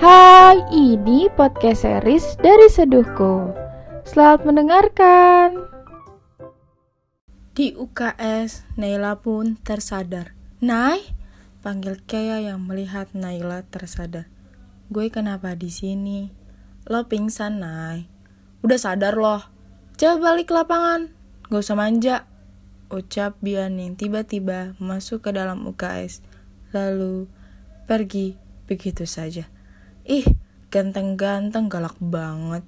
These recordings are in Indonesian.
Hai, ini podcast series dari Seduhku. Selamat mendengarkan. Di UKS, Naila pun tersadar. Nay, panggil Kea yang melihat Naila tersadar. Gue kenapa di sini? Lo pingsan, Nay. Udah sadar loh. Coba balik ke lapangan. Gak usah manja. Ucap Bianing tiba-tiba masuk ke dalam UKS. Lalu pergi begitu saja. Ih, ganteng-ganteng galak banget.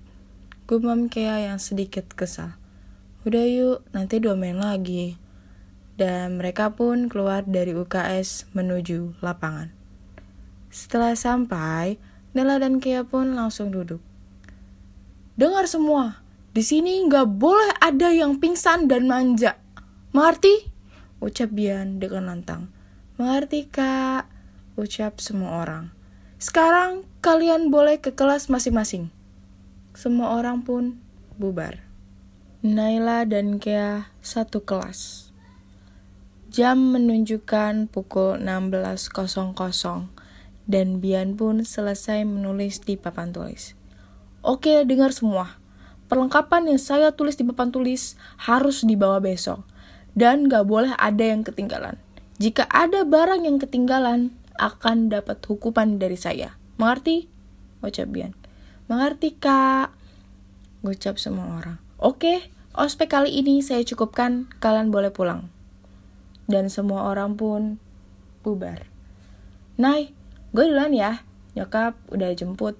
Gumam Kea yang sedikit kesal. Udah yuk, nanti dua main lagi. Dan mereka pun keluar dari UKS menuju lapangan. Setelah sampai, Nela dan Kea pun langsung duduk. Dengar semua, di sini nggak boleh ada yang pingsan dan manja. Mengerti? Ucap Bian dengan lantang. Mengerti kak? Ucap semua orang. Sekarang kalian boleh ke kelas masing-masing. Semua orang pun bubar. Naila dan Kea satu kelas. Jam menunjukkan pukul 16.00 dan Bian pun selesai menulis di papan tulis. Oke, dengar semua. Perlengkapan yang saya tulis di papan tulis harus dibawa besok. Dan gak boleh ada yang ketinggalan. Jika ada barang yang ketinggalan, akan dapat hukuman dari saya. Mengerti? Ucap Bian. Mengerti, Kak. Ucap semua orang. Oke, ospek kali ini saya cukupkan, kalian boleh pulang. Dan semua orang pun bubar. Nay, gue duluan ya. Nyokap udah jemput.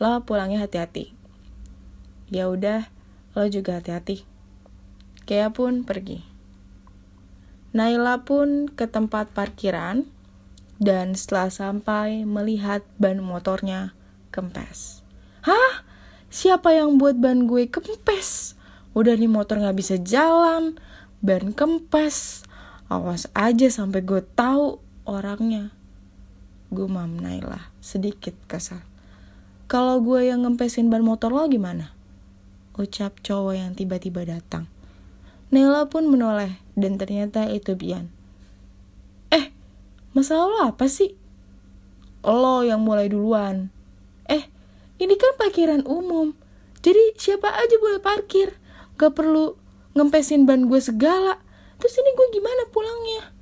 Lo pulangnya hati-hati. Ya udah, lo juga hati-hati. Kea pun pergi. Naila pun ke tempat parkiran dan setelah sampai melihat ban motornya kempes. Hah? Siapa yang buat ban gue kempes? Udah nih motor gak bisa jalan, ban kempes. Awas aja sampai gue tahu orangnya. Gumam Naila, sedikit kesal. Kalau gue yang ngempesin ban motor lo gimana? Ucap cowok yang tiba-tiba datang. Naila pun menoleh dan ternyata itu Bian. Masalah lo apa sih? Lo yang mulai duluan. Eh, ini kan parkiran umum. Jadi siapa aja boleh parkir. Gak perlu ngempesin ban gue segala. Terus ini gue gimana pulangnya?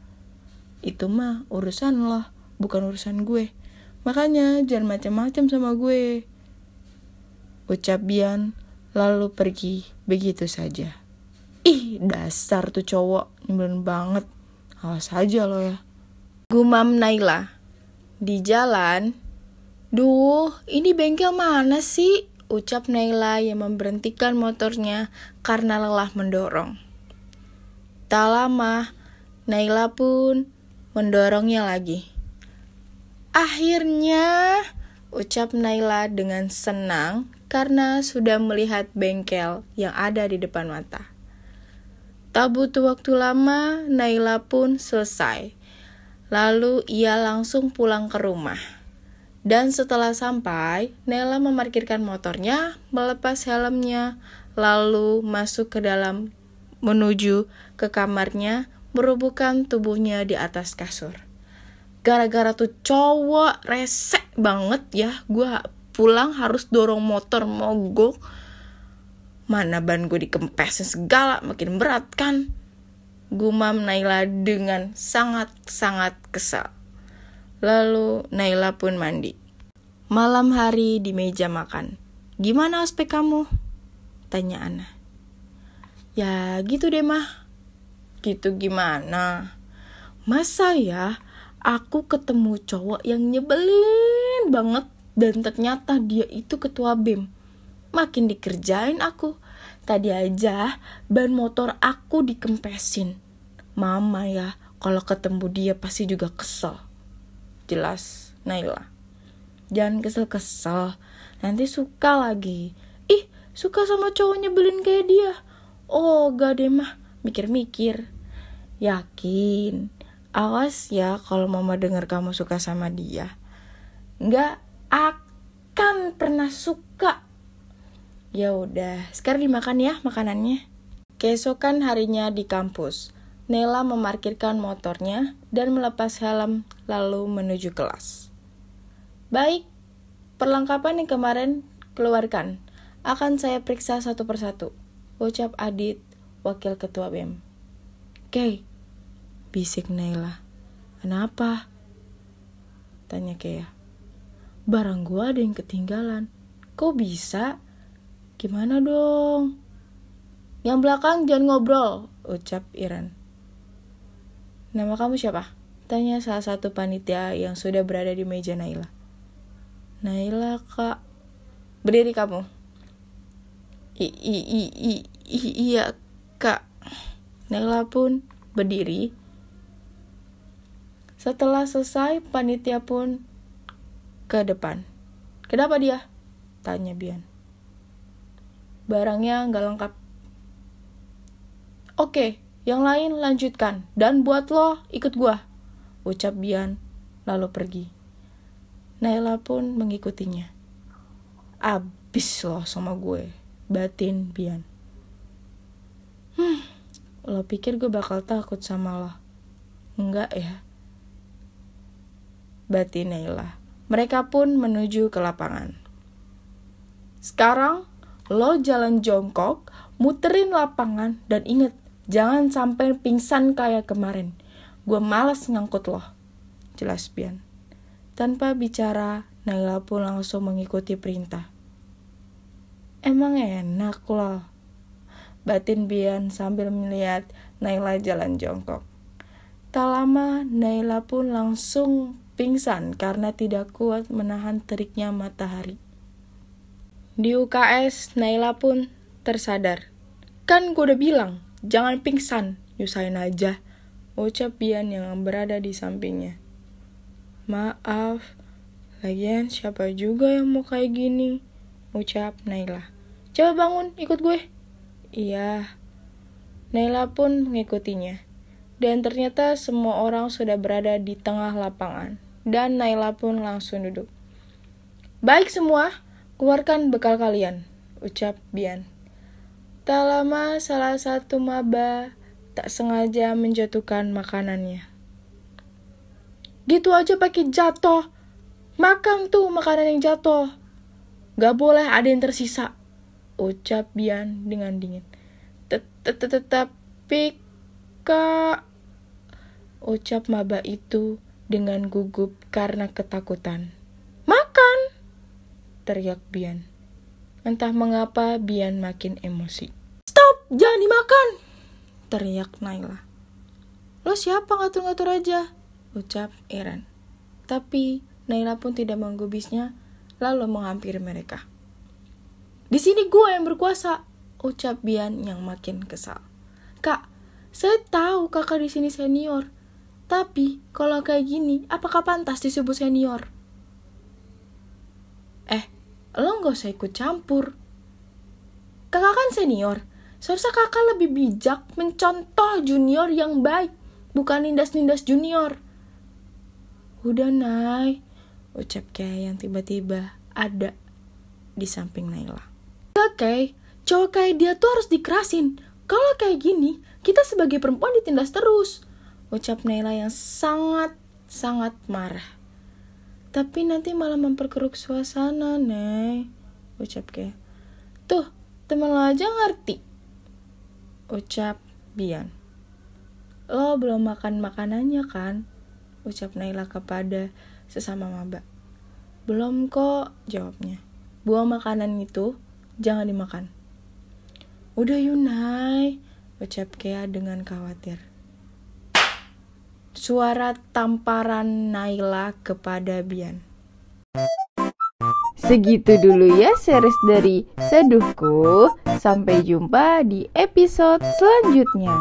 Itu mah urusan lo, bukan urusan gue. Makanya jangan macam-macam sama gue. Ucap Bian lalu pergi begitu saja. Ih, dasar tuh cowok, nyebelin banget. Awas aja lo ya. Gumam Naila. Di jalan, Duh, ini bengkel mana sih? Ucap Naila yang memberhentikan motornya karena lelah mendorong. Tak lama, Naila pun mendorongnya lagi. Akhirnya, ucap Naila dengan senang karena sudah melihat bengkel yang ada di depan mata. Tak butuh waktu lama, Naila pun selesai. Lalu ia langsung pulang ke rumah. Dan setelah sampai, Nela memarkirkan motornya, melepas helmnya, lalu masuk ke dalam menuju ke kamarnya, merubuhkan tubuhnya di atas kasur. Gara-gara tuh cowok resek banget ya, gue pulang harus dorong motor mogok. Mana ban gue dikempesin segala, makin berat kan? Gumam Naila dengan sangat-sangat kesal. Lalu Naila pun mandi. Malam hari di meja makan. Gimana ospek kamu? Tanya Ana. Ya gitu deh mah. Gitu gimana? Masa ya aku ketemu cowok yang nyebelin banget dan ternyata dia itu ketua BEM. Makin dikerjain aku. Tadi aja ban motor aku dikempesin. Mama ya, kalau ketemu dia pasti juga kesel. Jelas Naila. Jangan kesel-kesel nanti suka lagi. Ih suka sama cowok nyebelin kayak dia. Oh gak deh mah. Mikir-mikir. Yakin? Awas ya kalau mama dengar kamu suka sama dia. Nggak akan pernah suka ya udah sekarang dimakan ya makanannya keesokan harinya di kampus Nela memarkirkan motornya dan melepas helm lalu menuju kelas. Baik, perlengkapan yang kemarin keluarkan. Akan saya periksa satu persatu. Ucap Adit, wakil ketua BEM. Kay, bisik Naila. Kenapa? Tanya Kea. Barang gua ada yang ketinggalan. Kok bisa? Gimana dong? Yang belakang jangan ngobrol, ucap Iran. Nama kamu siapa? Tanya salah satu panitia yang sudah berada di meja Naila. Naila, kak. Berdiri kamu. I, i, i, i, i, iya, kak. Naila pun berdiri. Setelah selesai, panitia pun ke depan. Kenapa dia? Tanya Bian. Barangnya nggak lengkap. Oke, yang lain lanjutkan. Dan buat lo, ikut gua. Ucap Bian, lalu pergi. Naila pun mengikutinya. Abis lo sama gue, batin Bian. Hmm, lo pikir gue bakal takut sama lo? Enggak ya? Batin Naila. Mereka pun menuju ke lapangan. Sekarang, lo jalan jongkok, muterin lapangan, dan inget, Jangan sampai pingsan kayak kemarin. Gue males ngangkut loh. Jelas Bian. Tanpa bicara, Naila pun langsung mengikuti perintah. Emang enak loh. Batin Bian sambil melihat Naila jalan jongkok. Tak lama, Naila pun langsung pingsan karena tidak kuat menahan teriknya matahari. Di UKS, Naila pun tersadar. Kan gue udah bilang, Jangan pingsan, nyusahin aja, ucap Bian yang berada di sampingnya. Maaf, lagian siapa juga yang mau kayak gini, ucap Naila. Coba bangun, ikut gue. Iya. Naila pun mengikutinya. Dan ternyata semua orang sudah berada di tengah lapangan. Dan Naila pun langsung duduk. Baik semua, keluarkan bekal kalian, ucap Bian. Tak lama salah satu maba tak sengaja menjatuhkan makanannya. Gitu aja pakai jatuh. Makan tuh makanan yang jatuh. Gak boleh ada yang tersisa. Ucap Bian dengan dingin. Tetapi kak. Ucap maba itu dengan gugup karena ketakutan. Teriak Bian. Entah mengapa Bian makin emosi. Jangan dimakan! Teriak Naila. Lo siapa ngatur-ngatur aja? Ucap Eren. Tapi Naila pun tidak menggubisnya, lalu menghampiri mereka. Di sini gue yang berkuasa, ucap Bian yang makin kesal. Kak, saya tahu kakak di sini senior. Tapi kalau kayak gini, apakah pantas disebut senior? Lo gak usah ikut campur. Kakak kan senior, Seharusnya kakak lebih bijak mencontoh junior yang baik, bukan nindas-nindas junior. Udah, Nay, ucap Kay yang tiba-tiba ada di samping Naila. Oke, okay, cowok kayak dia tuh harus dikerasin. Kalau kayak gini, kita sebagai perempuan ditindas terus. Ucap Naila yang sangat-sangat marah. Tapi nanti malah memperkeruk suasana, Nay. Ucap Kay. Tuh, temen lo aja ngerti Ucap Bian. Lo belum makan makanannya kan? Ucap Naila kepada sesama maba. Belum kok, jawabnya. Buang makanan itu, jangan dimakan. Udah Yunai, ucap Kea dengan khawatir. Suara tamparan Naila kepada Bian. Segitu dulu ya series dari Seduhku. Sampai jumpa di episode selanjutnya.